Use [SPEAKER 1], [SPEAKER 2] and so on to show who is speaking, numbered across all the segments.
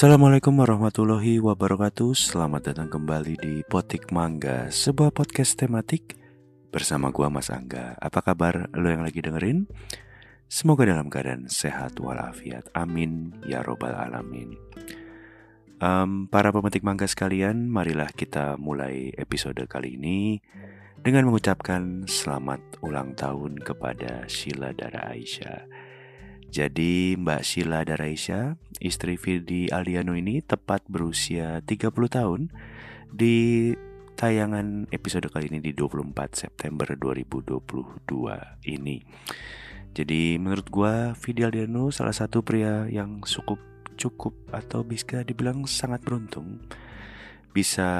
[SPEAKER 1] Assalamualaikum warahmatullahi wabarakatuh. Selamat datang kembali di Potik Mangga Sebuah podcast tematik Bersama gua Mas Angga. Apa kabar lo yang lagi dengerin? Semoga dalam keadaan sehat walafiat. Amin. Ya Robbal Alamin. Um, Para pemetik mangga sekalian Marilah kita mulai episode kali ini Dengan mengucapkan selamat ulang tahun kepada Sheila Dara Aisyah jadi Mbak Sheila Daraisya, istri Firdi Aldiano ini tepat berusia 30 tahun di tayangan episode kali ini di 24 September 2022 ini. Jadi menurut gue Firdi Aldiano salah satu pria yang cukup cukup atau bisa dibilang sangat beruntung bisa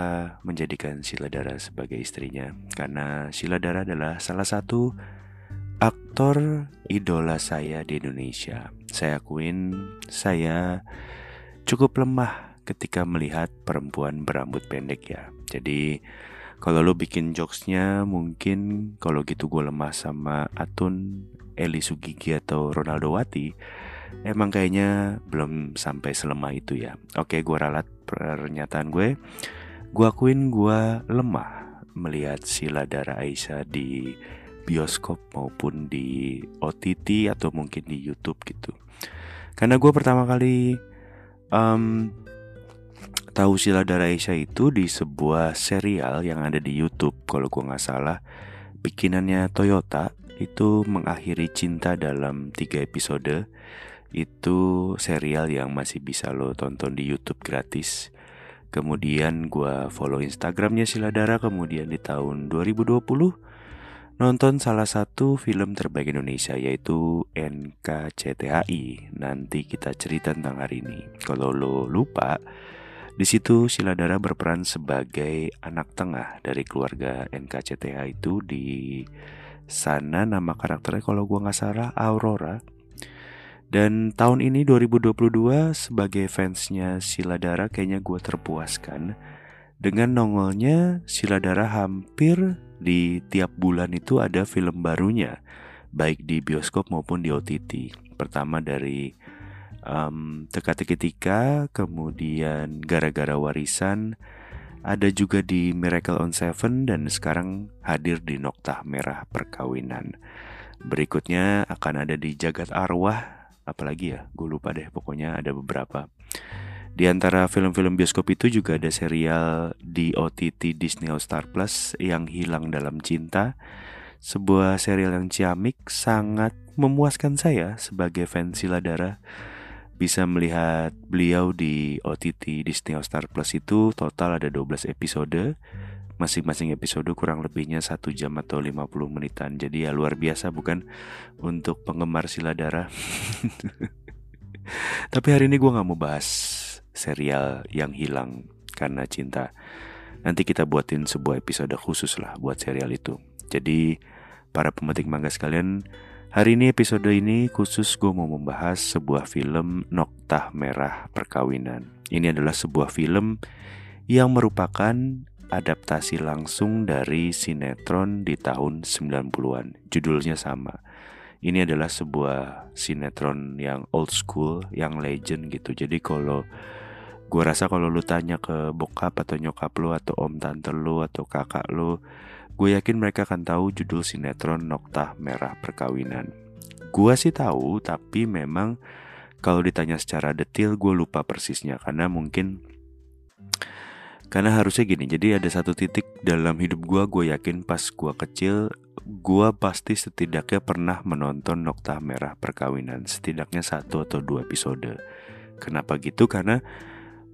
[SPEAKER 1] menjadikan Sheila Dara sebagai istrinya karena Sheila Dara adalah salah satu aktor idola saya di Indonesia. Saya akuin saya cukup lemah ketika melihat perempuan berambut pendek ya. Jadi kalau lo bikin jokesnya mungkin kalau gitu gue lemah sama Atun, Eli Sugigi atau Ronaldo Wati. Emang kayaknya belum sampai selemah itu ya. Oke gue ralat pernyataan gue. Gue akuin gue lemah melihat Sila Dara Aisyah di bioskop maupun di OTT atau mungkin di YouTube gitu. Karena gue pertama kali um, tahu Sila Daraisha itu di sebuah serial yang ada di YouTube kalau gue nggak salah bikinannya Toyota itu mengakhiri cinta dalam tiga episode itu serial yang masih bisa lo tonton di YouTube gratis. Kemudian gue follow Instagramnya Sila Dara kemudian di tahun 2020 nonton salah satu film terbaik Indonesia yaitu NKCTHI. Nanti kita cerita tentang hari ini. Kalau lo lupa, di situ Siladara berperan sebagai anak tengah dari keluarga NKCTH itu di sana nama karakternya kalau gua nggak salah Aurora. Dan tahun ini 2022 sebagai fansnya Siladara kayaknya gue terpuaskan dengan nongolnya Siladara hampir di tiap bulan itu ada film barunya, baik di bioskop maupun di OTT. Pertama dari um, Teka-teki Tika, kemudian Gara-gara Warisan, ada juga di Miracle on Seven dan sekarang hadir di Noktah Merah Perkawinan. Berikutnya akan ada di Jagat Arwah, apalagi ya, gue lupa deh, pokoknya ada beberapa. Di antara film-film bioskop itu juga ada serial di OTT Disney Star Plus yang hilang dalam cinta. Sebuah serial yang ciamik sangat memuaskan saya sebagai fans Siladara. Bisa melihat beliau di OTT Disney Star Plus itu total ada 12 episode. Masing-masing episode kurang lebihnya satu jam atau 50 menitan. Jadi ya luar biasa bukan untuk penggemar Siladara. Tapi hari ini gue gak mau bahas serial yang hilang karena cinta. Nanti kita buatin sebuah episode khusus lah buat serial itu. Jadi para pemetik mangga sekalian, hari ini episode ini khusus gue mau membahas sebuah film Noktah Merah Perkawinan. Ini adalah sebuah film yang merupakan adaptasi langsung dari sinetron di tahun 90-an. Judulnya sama. Ini adalah sebuah sinetron yang old school, yang legend gitu. Jadi kalau Gue rasa kalau lu tanya ke bokap atau nyokap lu atau om tante lu atau kakak lu, gue yakin mereka akan tahu judul sinetron Noktah Merah Perkawinan. Gue sih tahu, tapi memang kalau ditanya secara detail gue lupa persisnya karena mungkin karena harusnya gini. Jadi ada satu titik dalam hidup gue, gue yakin pas gue kecil gue pasti setidaknya pernah menonton Noktah Merah Perkawinan setidaknya satu atau dua episode. Kenapa gitu? Karena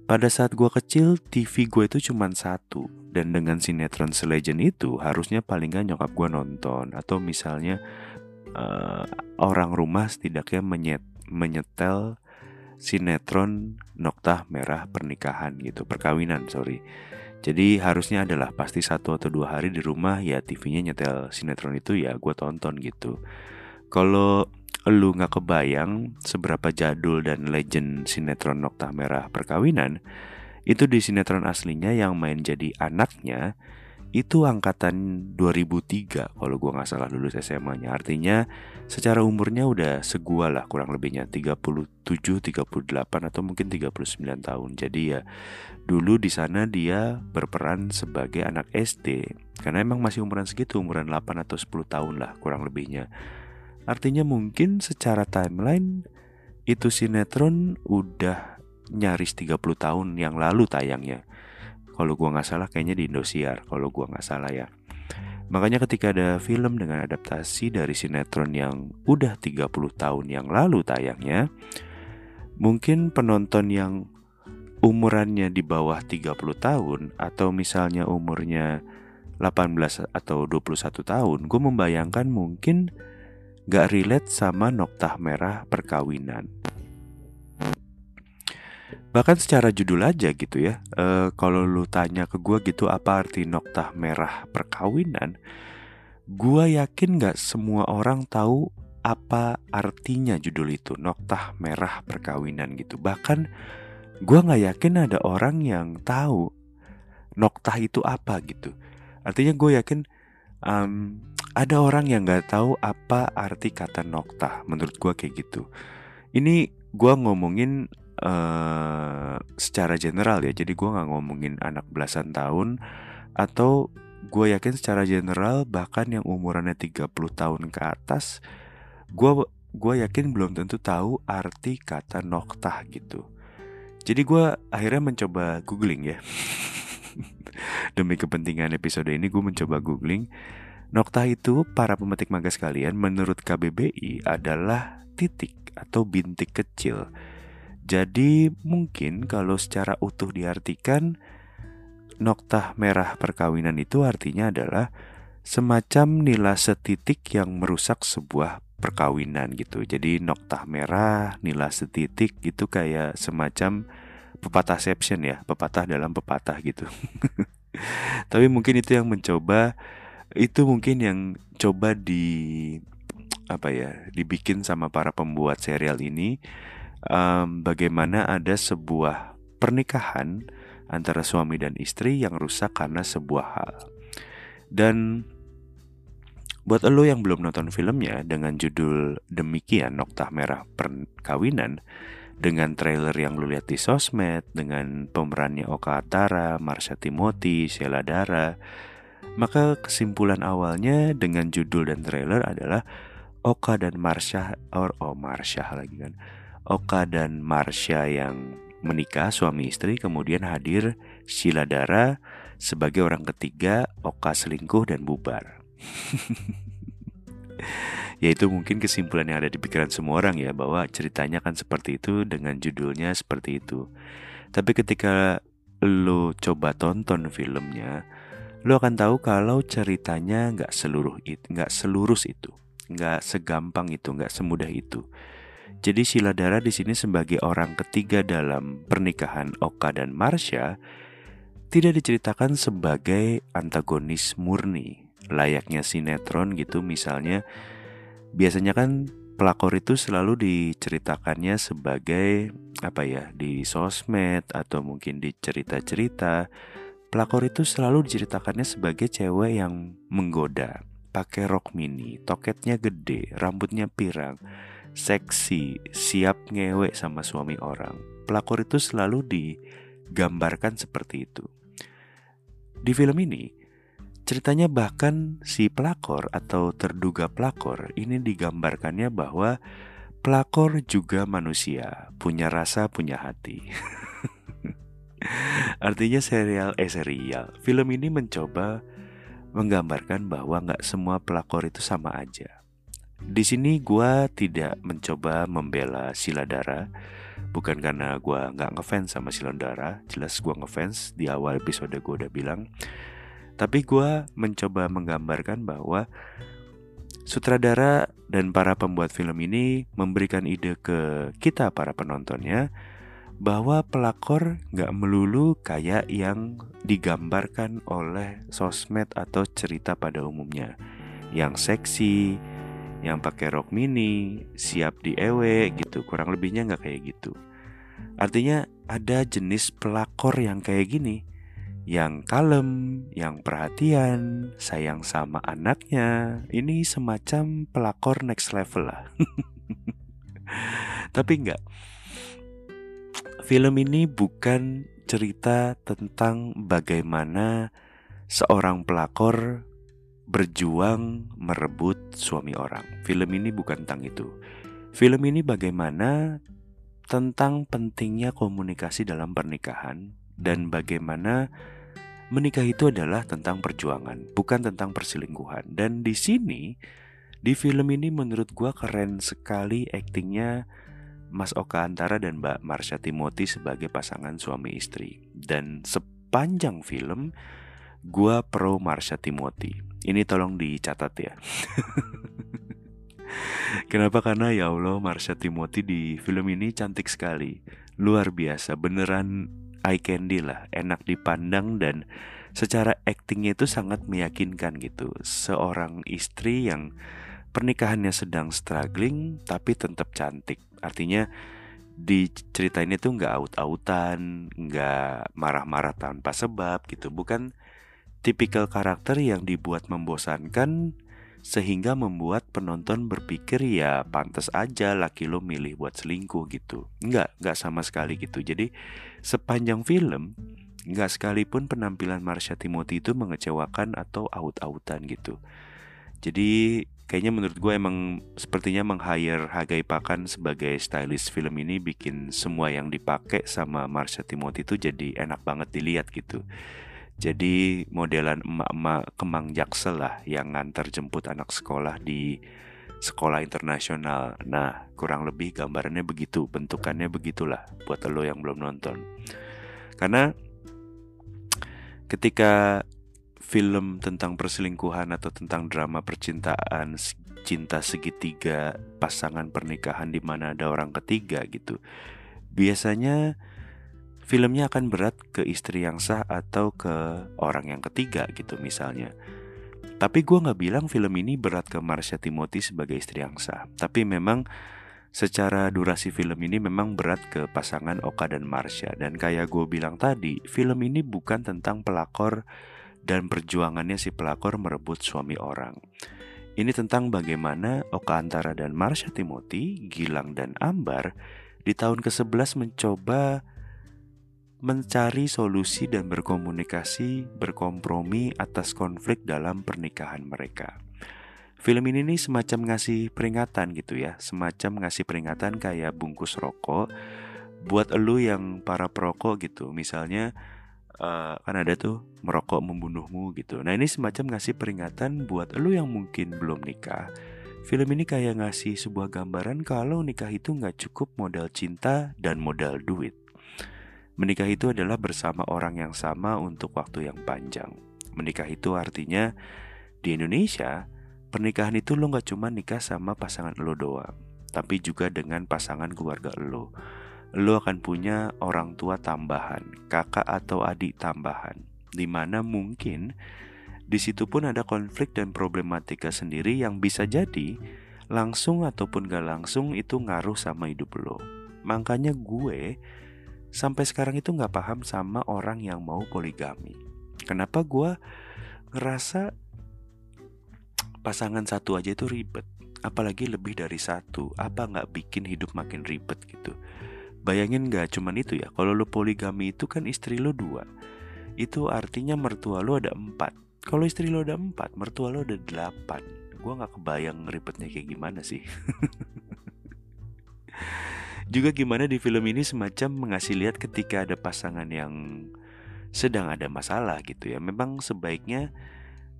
[SPEAKER 1] pada saat gue kecil, TV gue itu cuma satu. Dan dengan sinetron selegend itu, harusnya paling gak nyokap gue nonton. Atau misalnya uh, orang rumah setidaknya menyet, menyetel sinetron Noktah Merah Pernikahan gitu. Perkawinan, sorry. Jadi harusnya adalah pasti satu atau dua hari di rumah ya TV-nya nyetel sinetron itu ya gue tonton gitu. Kalau lu nggak kebayang seberapa jadul dan legend sinetron Nokta Merah Perkawinan, itu di sinetron aslinya yang main jadi anaknya itu angkatan 2003 kalau gue nggak salah lulus SMA-nya. Artinya secara umurnya udah segua lah kurang lebihnya 37, 38 atau mungkin 39 tahun. Jadi ya dulu di sana dia berperan sebagai anak SD karena emang masih umuran segitu, umuran 8 atau 10 tahun lah kurang lebihnya. Artinya mungkin secara timeline itu sinetron udah nyaris 30 tahun yang lalu tayangnya kalau gua nggak salah kayaknya di Indosiar kalau gua nggak salah ya. Makanya ketika ada film dengan adaptasi dari sinetron yang udah 30 tahun yang lalu tayangnya, mungkin penonton yang umurannya di bawah 30 tahun atau misalnya umurnya 18 atau 21 tahun, gue membayangkan mungkin gak relate sama Noktah Merah Perkawinan. Bahkan secara judul aja gitu ya e, Kalau lu tanya ke gue gitu apa arti noktah merah perkawinan? Gue yakin gak semua orang tahu apa artinya judul itu Noktah merah perkawinan gitu. Bahkan gue gak yakin ada orang yang tahu Noktah itu apa gitu. Artinya gue yakin um, ada orang yang gak tahu apa arti kata noktah Menurut gue kayak gitu. Ini gue ngomongin uh, secara general ya jadi gue nggak ngomongin anak belasan tahun atau gue yakin secara general bahkan yang umurannya 30 tahun ke atas gue gue yakin belum tentu tahu arti kata noktah gitu. Jadi gue akhirnya mencoba googling ya. Demi kepentingan episode ini gue mencoba googling Noktah itu para pemetik mangga sekalian menurut KBBI adalah titik atau bintik kecil jadi mungkin kalau secara utuh diartikan Noktah merah perkawinan itu artinya adalah semacam nila setitik yang merusak sebuah perkawinan gitu. Jadi noktah merah, nila setitik gitu kayak semacam pepatah ya, pepatah dalam pepatah gitu. Tapi mungkin itu yang mencoba itu mungkin yang coba di apa ya, dibikin sama para pembuat serial ini um, bagaimana ada sebuah pernikahan antara suami dan istri yang rusak karena sebuah hal. Dan buat lo yang belum nonton filmnya dengan judul demikian Noktah Merah Perkawinan dengan trailer yang lo lihat di sosmed dengan pemerannya Oka Atara, Marsha Timothy, Sheila Dara, maka kesimpulan awalnya dengan judul dan trailer adalah Oka dan Marsha or oh Marsha lagi kan Oka dan Marsha yang menikah suami istri kemudian hadir Sheila Dara sebagai orang ketiga Oka selingkuh dan bubar. Yaitu mungkin kesimpulan yang ada di pikiran semua orang ya bahwa ceritanya kan seperti itu dengan judulnya seperti itu. Tapi ketika lo coba tonton filmnya, lo akan tahu kalau ceritanya nggak seluruh itu, nggak selurus itu, nggak segampang itu, nggak semudah itu. Jadi Sheila Dara di sini sebagai orang ketiga dalam pernikahan Oka dan Marsha tidak diceritakan sebagai antagonis murni layaknya sinetron gitu. Misalnya biasanya kan pelakor itu selalu diceritakannya sebagai apa ya di sosmed atau mungkin di cerita-cerita pelakor itu selalu diceritakannya sebagai cewek yang menggoda pakai rok mini toketnya gede rambutnya pirang seksi, siap ngewek sama suami orang. Pelakor itu selalu digambarkan seperti itu. Di film ini, ceritanya bahkan si pelakor atau terduga pelakor ini digambarkannya bahwa pelakor juga manusia, punya rasa, punya hati. Artinya serial, eh serial, film ini mencoba menggambarkan bahwa nggak semua pelakor itu sama aja. Di sini gue tidak mencoba membela Siladara Bukan karena gue nggak ngefans sama Siladara Jelas gue ngefans di awal episode gue udah bilang. Tapi gue mencoba menggambarkan bahwa Sutradara dan para pembuat film ini memberikan ide ke kita para penontonnya bahwa pelakor nggak melulu kayak yang digambarkan oleh sosmed atau cerita pada umumnya, yang seksi, yang pakai rok mini, siap di ewe gitu. Kurang lebihnya nggak kayak gitu. Artinya ada jenis pelakor yang kayak gini, yang kalem, yang perhatian, sayang sama anaknya. Ini semacam pelakor next level lah. Tapi enggak. Film ini bukan cerita tentang bagaimana seorang pelakor berjuang merebut suami orang. Film ini bukan tentang itu. Film ini bagaimana tentang pentingnya komunikasi dalam pernikahan dan bagaimana menikah itu adalah tentang perjuangan, bukan tentang perselingkuhan. Dan di sini di film ini menurut gua keren sekali aktingnya Mas Oka Antara dan Mbak Marsha Timothy sebagai pasangan suami istri. Dan sepanjang film gua pro Marsha Timothy. Ini tolong dicatat ya. Kenapa? Karena ya Allah Marsha Timothy di film ini cantik sekali Luar biasa, beneran eye candy lah Enak dipandang dan secara actingnya itu sangat meyakinkan gitu Seorang istri yang pernikahannya sedang struggling tapi tetap cantik Artinya di cerita ini tuh nggak aut-autan, nggak marah-marah tanpa sebab gitu, bukan tipikal karakter yang dibuat membosankan sehingga membuat penonton berpikir ya pantas aja laki lo milih buat selingkuh gitu. Enggak, enggak sama sekali gitu. Jadi sepanjang film enggak sekalipun penampilan Marsha Timothy itu mengecewakan atau aut-autan gitu. Jadi kayaknya menurut gue emang sepertinya meng-hire Hagai Pakan sebagai stylist film ini bikin semua yang dipakai sama Marsha Timothy itu jadi enak banget dilihat gitu. Jadi modelan emak-emak kemang jaksel lah yang ngantar jemput anak sekolah di sekolah internasional. Nah, kurang lebih gambarannya begitu, bentukannya begitulah buat lo yang belum nonton. Karena ketika film tentang perselingkuhan atau tentang drama percintaan cinta segitiga pasangan pernikahan di mana ada orang ketiga gitu. Biasanya filmnya akan berat ke istri yang sah atau ke orang yang ketiga gitu misalnya. Tapi gue gak bilang film ini berat ke Marsha Timothy sebagai istri yang sah. Tapi memang secara durasi film ini memang berat ke pasangan Oka dan Marsha. Dan kayak gue bilang tadi, film ini bukan tentang pelakor dan perjuangannya si pelakor merebut suami orang. Ini tentang bagaimana Oka Antara dan Marsha Timothy, Gilang dan Ambar di tahun ke-11 mencoba mencari solusi dan berkomunikasi, berkompromi atas konflik dalam pernikahan mereka. Film ini nih semacam ngasih peringatan gitu ya, semacam ngasih peringatan kayak bungkus rokok buat elu yang para perokok gitu. Misalnya uh, kan ada tuh merokok membunuhmu gitu. Nah ini semacam ngasih peringatan buat elu yang mungkin belum nikah. Film ini kayak ngasih sebuah gambaran kalau nikah itu nggak cukup modal cinta dan modal duit. Menikah itu adalah bersama orang yang sama untuk waktu yang panjang. Menikah itu artinya di Indonesia, pernikahan itu lo gak cuma nikah sama pasangan lo doang, tapi juga dengan pasangan keluarga lo. Lo akan punya orang tua tambahan, kakak atau adik tambahan, di mana mungkin di situ pun ada konflik dan problematika sendiri yang bisa jadi langsung ataupun gak langsung itu ngaruh sama hidup lo. Makanya gue sampai sekarang itu nggak paham sama orang yang mau poligami. Kenapa gue ngerasa pasangan satu aja itu ribet, apalagi lebih dari satu, apa nggak bikin hidup makin ribet gitu. Bayangin nggak cuman itu ya, kalau lo poligami itu kan istri lo dua, itu artinya mertua lo ada empat. Kalau istri lo ada empat, mertua lo ada delapan. Gue nggak kebayang ribetnya kayak gimana sih. Juga gimana di film ini semacam mengasih lihat ketika ada pasangan yang sedang ada masalah gitu ya. Memang sebaiknya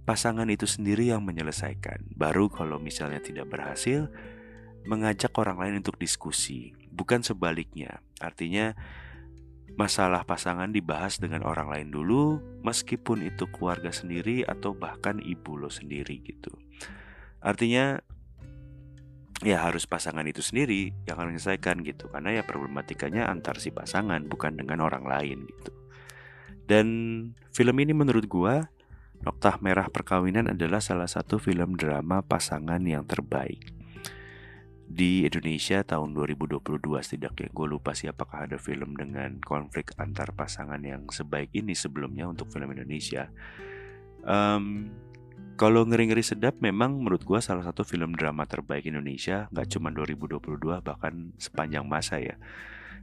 [SPEAKER 1] pasangan itu sendiri yang menyelesaikan. Baru kalau misalnya tidak berhasil, mengajak orang lain untuk diskusi, bukan sebaliknya. Artinya masalah pasangan dibahas dengan orang lain dulu, meskipun itu keluarga sendiri atau bahkan ibu lo sendiri gitu. Artinya ya harus pasangan itu sendiri yang akan menyelesaikan gitu karena ya problematikanya antar si pasangan bukan dengan orang lain gitu dan film ini menurut gua Noktah Merah Perkawinan adalah salah satu film drama pasangan yang terbaik di Indonesia tahun 2022 setidaknya gue lupa sih apakah ada film dengan konflik antar pasangan yang sebaik ini sebelumnya untuk film Indonesia. Um, kalau ngeri-ngeri sedap memang menurut gue salah satu film drama terbaik Indonesia nggak cuma 2022 bahkan sepanjang masa ya.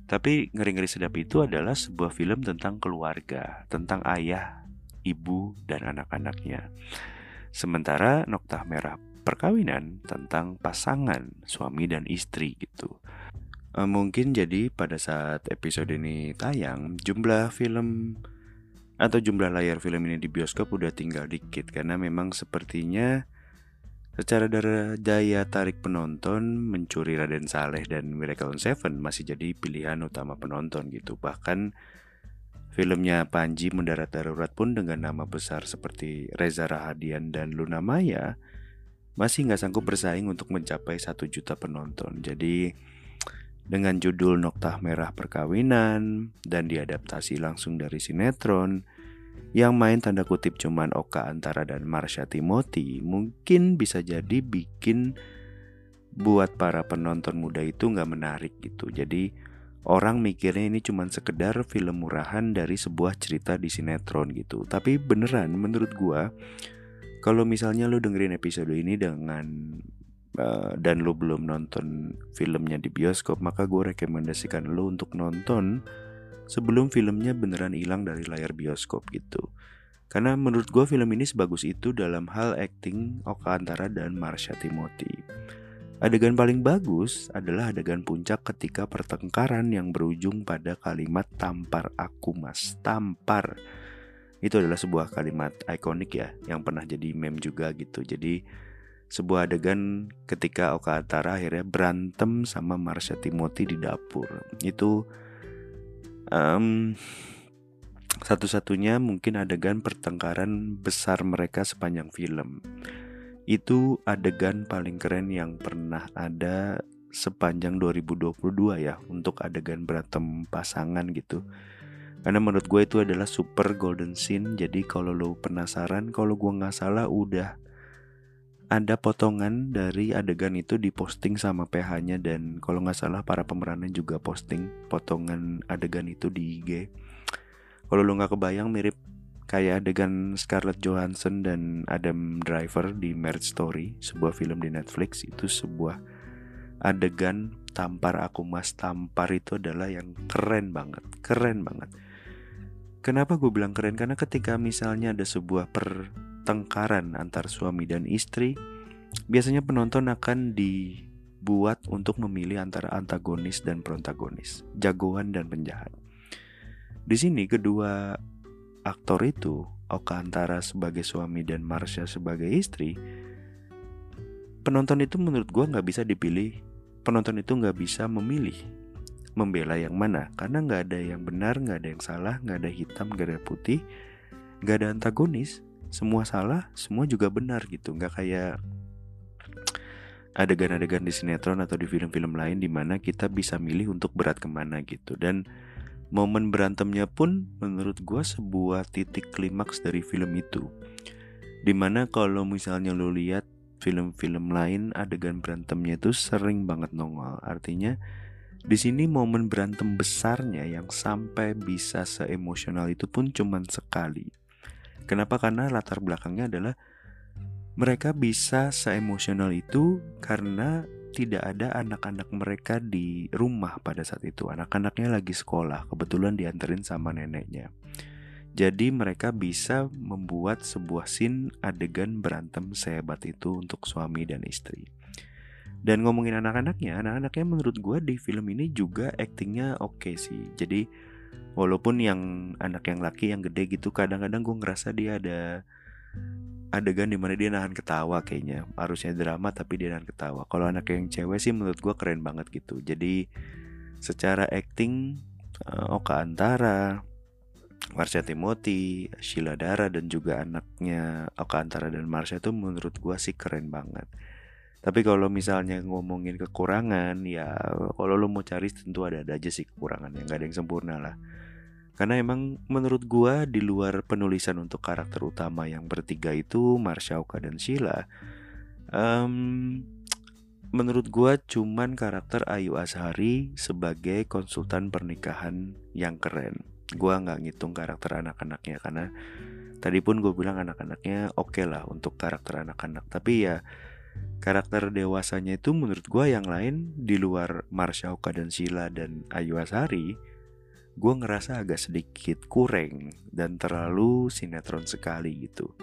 [SPEAKER 1] Tapi ngeri-ngeri sedap itu adalah sebuah film tentang keluarga tentang ayah ibu dan anak-anaknya. Sementara Noktah Merah perkawinan tentang pasangan suami dan istri gitu. Uh, mungkin jadi pada saat episode ini tayang jumlah film atau jumlah layar film ini di bioskop udah tinggal dikit karena memang sepertinya secara daya tarik penonton mencuri Raden Saleh dan Miracle on Seven masih jadi pilihan utama penonton gitu bahkan filmnya Panji mendarat darurat pun dengan nama besar seperti Reza Rahadian dan Luna Maya masih nggak sanggup bersaing untuk mencapai satu juta penonton. Jadi dengan judul Noktah Merah Perkawinan dan diadaptasi langsung dari sinetron yang main tanda kutip cuman Oka Antara dan Marsha Timothy mungkin bisa jadi bikin buat para penonton muda itu nggak menarik gitu. Jadi orang mikirnya ini cuman sekedar film murahan dari sebuah cerita di sinetron gitu. Tapi beneran menurut gua kalau misalnya lo dengerin episode ini dengan uh, dan lo belum nonton filmnya di bioskop, maka gue rekomendasikan lo untuk nonton sebelum filmnya beneran hilang dari layar bioskop gitu. Karena menurut gue film ini sebagus itu dalam hal acting Oka Antara dan Marsha Timothy. Adegan paling bagus adalah adegan puncak ketika pertengkaran yang berujung pada kalimat tampar aku mas, tampar itu adalah sebuah kalimat ikonik ya yang pernah jadi meme juga gitu. Jadi sebuah adegan ketika Oka Atara akhirnya berantem sama Marsha Timothy di dapur. Itu um, satu-satunya mungkin adegan pertengkaran besar mereka sepanjang film. Itu adegan paling keren yang pernah ada sepanjang 2022 ya untuk adegan berantem pasangan gitu karena menurut gue itu adalah super golden scene. Jadi kalau lo penasaran, kalau gue nggak salah udah ada potongan dari adegan itu diposting sama PH-nya dan kalau nggak salah para pemerannya juga posting potongan adegan itu di IG. Kalau lo nggak kebayang mirip kayak adegan Scarlett Johansson dan Adam Driver di Marriage Story, sebuah film di Netflix itu sebuah adegan tampar aku mas tampar itu adalah yang keren banget, keren banget. Kenapa gue bilang keren? Karena ketika misalnya ada sebuah pertengkaran antar suami dan istri, biasanya penonton akan dibuat untuk memilih antara antagonis dan protagonis, jagoan dan penjahat. Di sini kedua aktor itu, Oka Antara sebagai suami dan Marsha sebagai istri, penonton itu menurut gue nggak bisa dipilih. Penonton itu nggak bisa memilih membela yang mana? Karena nggak ada yang benar nggak ada yang salah nggak ada hitam nggak ada putih nggak ada antagonis. Semua salah semua juga benar gitu. Nggak kayak adegan-adegan di sinetron atau di film-film lain di mana kita bisa milih untuk berat ke mana gitu. Dan momen berantemnya pun menurut gue sebuah titik klimaks dari film itu. Di mana kalau misalnya lo lihat film-film lain adegan berantemnya itu sering banget nongol. Artinya di sini momen berantem besarnya yang sampai bisa seemosional itu pun cuma sekali. Kenapa? Karena latar belakangnya adalah mereka bisa seemosional itu karena tidak ada anak-anak mereka di rumah pada saat itu. Anak-anaknya lagi sekolah, kebetulan dianterin sama neneknya. Jadi mereka bisa membuat sebuah scene adegan berantem sehebat itu untuk suami dan istri. Dan ngomongin anak-anaknya, anak-anaknya menurut gue di film ini juga actingnya oke okay sih. Jadi walaupun yang anak yang laki yang gede gitu, kadang-kadang gue ngerasa dia ada adegan di mana dia nahan ketawa kayaknya. Harusnya drama tapi dia nahan ketawa. Kalau anak yang cewek sih menurut gue keren banget gitu. Jadi secara acting uh, Oka Antara, Marsha Timothy, Sheila Dara dan juga anaknya Oka Antara dan Marsha itu menurut gue sih keren banget. Tapi kalau misalnya ngomongin kekurangan, ya kalau lo mau cari tentu ada, ada aja sih kekurangan yang gak ada yang sempurna lah. Karena emang menurut gua di luar penulisan untuk karakter utama yang bertiga itu Marsha, Oka dan Sheila, um, menurut gue cuman karakter Ayu Azhari sebagai konsultan pernikahan yang keren. Gue nggak ngitung karakter anak-anaknya karena tadi pun gue bilang anak-anaknya oke okay lah untuk karakter anak-anak. Tapi ya karakter dewasanya itu menurut gue yang lain di luar Marsha Oka dan Sheila dan Ayu Azhari gue ngerasa agak sedikit kurang dan terlalu sinetron sekali gitu.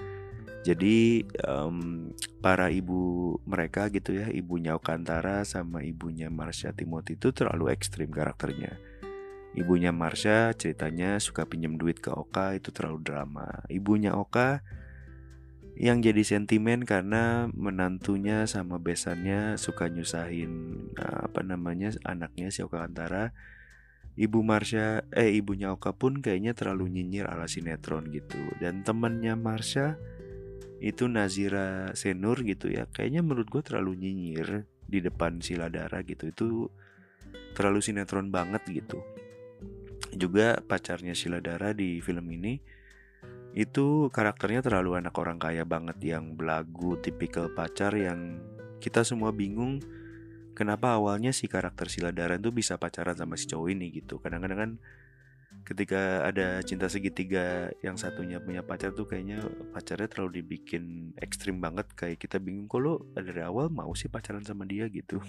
[SPEAKER 1] Jadi um, para ibu mereka gitu ya ibunya Okantara sama ibunya Marsha Timothy itu terlalu ekstrim karakternya. Ibunya Marsha ceritanya suka pinjam duit ke Oka itu terlalu drama. Ibunya Oka yang jadi sentimen karena menantunya sama besannya suka nyusahin apa namanya anaknya si Oka Antara. Ibu Marsha, eh ibunya Oka pun kayaknya terlalu nyinyir ala sinetron gitu. Dan temannya Marsha itu Nazira Senur gitu ya kayaknya menurut gue terlalu nyinyir di depan Siladara gitu. Itu terlalu sinetron banget gitu. Juga pacarnya Siladara di film ini itu karakternya terlalu anak orang kaya banget yang belagu tipikal pacar yang kita semua bingung kenapa awalnya si karakter Siladara itu bisa pacaran sama si cowok ini gitu. Kadang-kadang kan ketika ada cinta segitiga yang satunya punya pacar tuh kayaknya pacarnya terlalu dibikin ekstrim banget. Kayak kita bingung kok lo dari awal mau sih pacaran sama dia? gitu.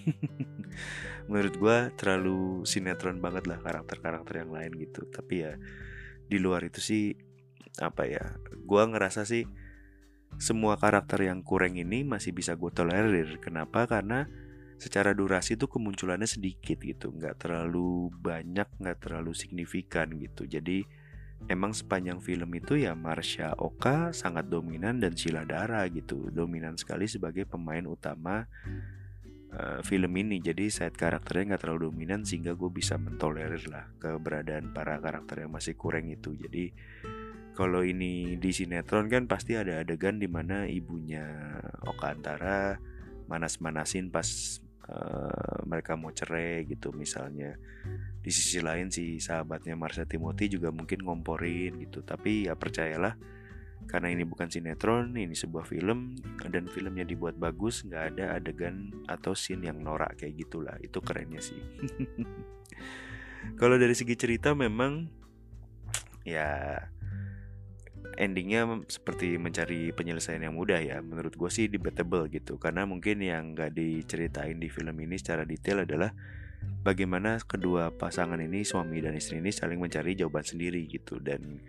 [SPEAKER 1] Menurut gue terlalu sinetron banget lah karakter-karakter yang lain gitu. Tapi ya di luar itu sih apa ya gue ngerasa sih semua karakter yang kurang ini masih bisa gue tolerir. Kenapa? Karena secara durasi tuh kemunculannya sedikit gitu nggak terlalu banyak nggak terlalu signifikan gitu. Jadi emang sepanjang film itu ya Marsha Oka sangat dominan dan Sheila Dara gitu dominan sekali sebagai pemain utama uh, film ini. Jadi side karakternya nggak terlalu dominan sehingga gue bisa mentolerir lah keberadaan para karakter yang masih kurang itu. Jadi kalau ini di sinetron kan pasti ada adegan di mana ibunya Oka Antara manas-manasin pas uh, mereka mau cerai gitu. Misalnya di sisi lain si sahabatnya Marsha Timothy juga mungkin ngomporin gitu. Tapi ya percayalah karena ini bukan sinetron ini sebuah film dan filmnya dibuat bagus nggak ada adegan atau scene yang norak kayak gitulah. Itu kerennya sih. Kalau dari segi cerita memang ya endingnya seperti mencari penyelesaian yang mudah ya. Menurut gue sih debatable gitu. Karena mungkin yang gak diceritain di film ini secara detail adalah bagaimana kedua pasangan ini suami dan istri ini saling mencari jawaban sendiri gitu. Dan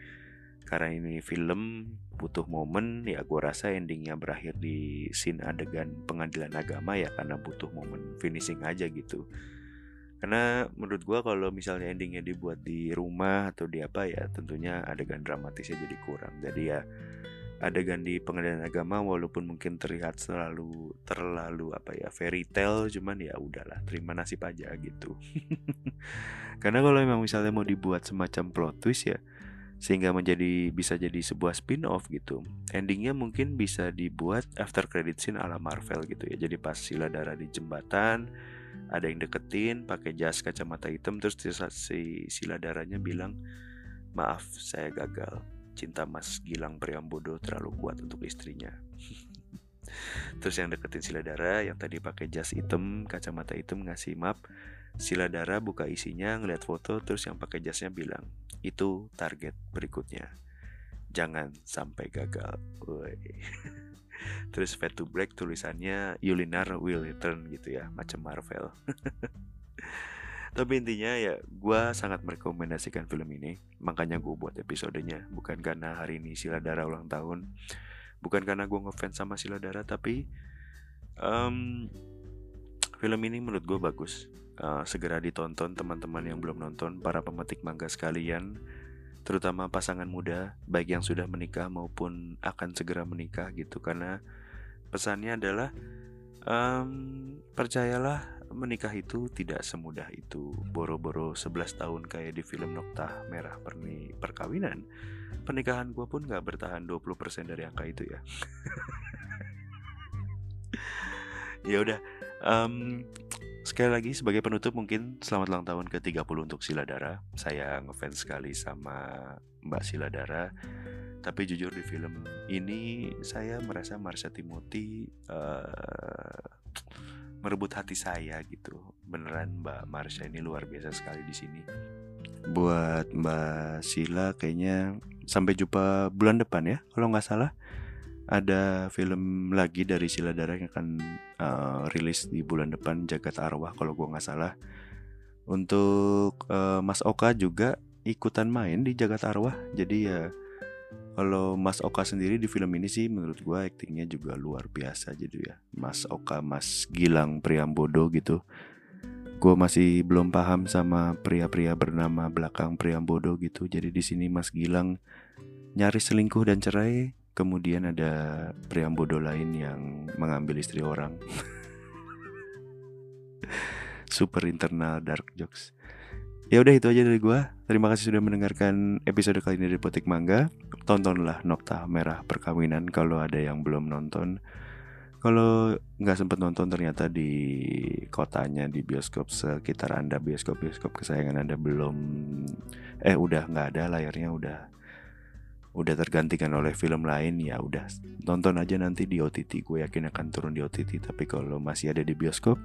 [SPEAKER 1] karena ini film butuh momen ya gue rasa endingnya berakhir di scene adegan pengadilan agama ya karena butuh momen finishing aja gitu karena menurut gue kalau misalnya endingnya dibuat di rumah atau di apa ya tentunya adegan dramatisnya jadi kurang jadi ya adegan di pengadilan agama walaupun mungkin terlihat selalu terlalu apa ya fairy tale cuman ya udahlah terima nasib aja gitu karena kalau memang misalnya mau dibuat semacam plot twist ya sehingga menjadi bisa jadi sebuah spin-off gitu. Endingnya mungkin bisa dibuat after credit scene ala Marvel gitu ya. Jadi pas sila darah di jembatan, ada yang deketin pakai jas kacamata hitam terus si sila darahnya bilang maaf saya gagal. Cinta mas Gilang Priambodo terlalu kuat untuk istrinya. Terus yang deketin sila darah yang tadi pakai jas hitam kacamata hitam ngasih map sila darah buka isinya ngeliat foto terus yang pakai jasnya bilang itu target berikutnya. Jangan sampai gagal terus fade to black tulisannya Yulinar will return gitu ya macam Marvel. Tapi intinya ya gue sangat merekomendasikan film ini. Makanya gue buat episodenya. Bukan karena hari ini Siladara ulang tahun. Bukan karena gue ngefans sama Siladara tapi um, film ini menurut gue bagus. Uh, segera ditonton teman-teman yang belum nonton para pemetik mangga sekalian terutama pasangan muda baik yang sudah menikah maupun akan segera menikah gitu. Karena pesannya adalah um, percayalah menikah itu tidak semudah itu. Boro-boro 11 tahun kayak di film Nokta Merah Perni Perkawinan. Pernikahan gue pun gak bertahan 20% dari angka itu ya. Ya udah um, Sekali lagi sebagai penutup mungkin selamat ulang tahun ke-30 untuk Siladara. Saya ngefans sekali sama Mbak Siladara. Tapi jujur di film ini saya merasa Marsha Timothy uh, merebut hati saya gitu. Beneran Mbak Marsha ini luar biasa sekali di sini. Buat Mbak Sila kayaknya sampai jumpa bulan depan ya kalau nggak salah ada film lagi dari Sila Dara yang akan uh, rilis di bulan depan Jagat Arwah kalau gua nggak salah. Untuk uh, Mas Oka juga ikutan main di Jagat Arwah. Jadi ya kalau Mas Oka sendiri di film ini sih menurut gua aktingnya juga luar biasa. Jadi ya Mas Oka Mas Gilang Priambodo gitu. Gue masih belum paham sama pria-pria bernama belakang Priambodo gitu. Jadi di sini Mas Gilang nyaris selingkuh dan cerai kemudian ada Priambodo lain yang mengambil istri orang super internal dark jokes Ya udah itu aja dari gua. Terima kasih sudah mendengarkan episode kali ini dari Potik Mangga. Tontonlah Nokta Merah Perkawinan kalau ada yang belum nonton. Kalau nggak sempet nonton ternyata di kotanya di bioskop sekitar anda bioskop bioskop kesayangan anda belum eh udah nggak ada layarnya udah udah tergantikan oleh film lain ya udah. Tonton aja nanti di OTT gue yakin akan turun di OTT tapi kalau masih ada di bioskop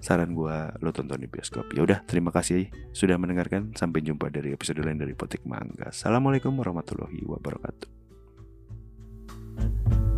[SPEAKER 1] saran gue lo tonton di bioskop. Ya udah terima kasih sudah mendengarkan. Sampai jumpa dari episode lain dari Potik Mangga. Assalamualaikum warahmatullahi wabarakatuh. thank you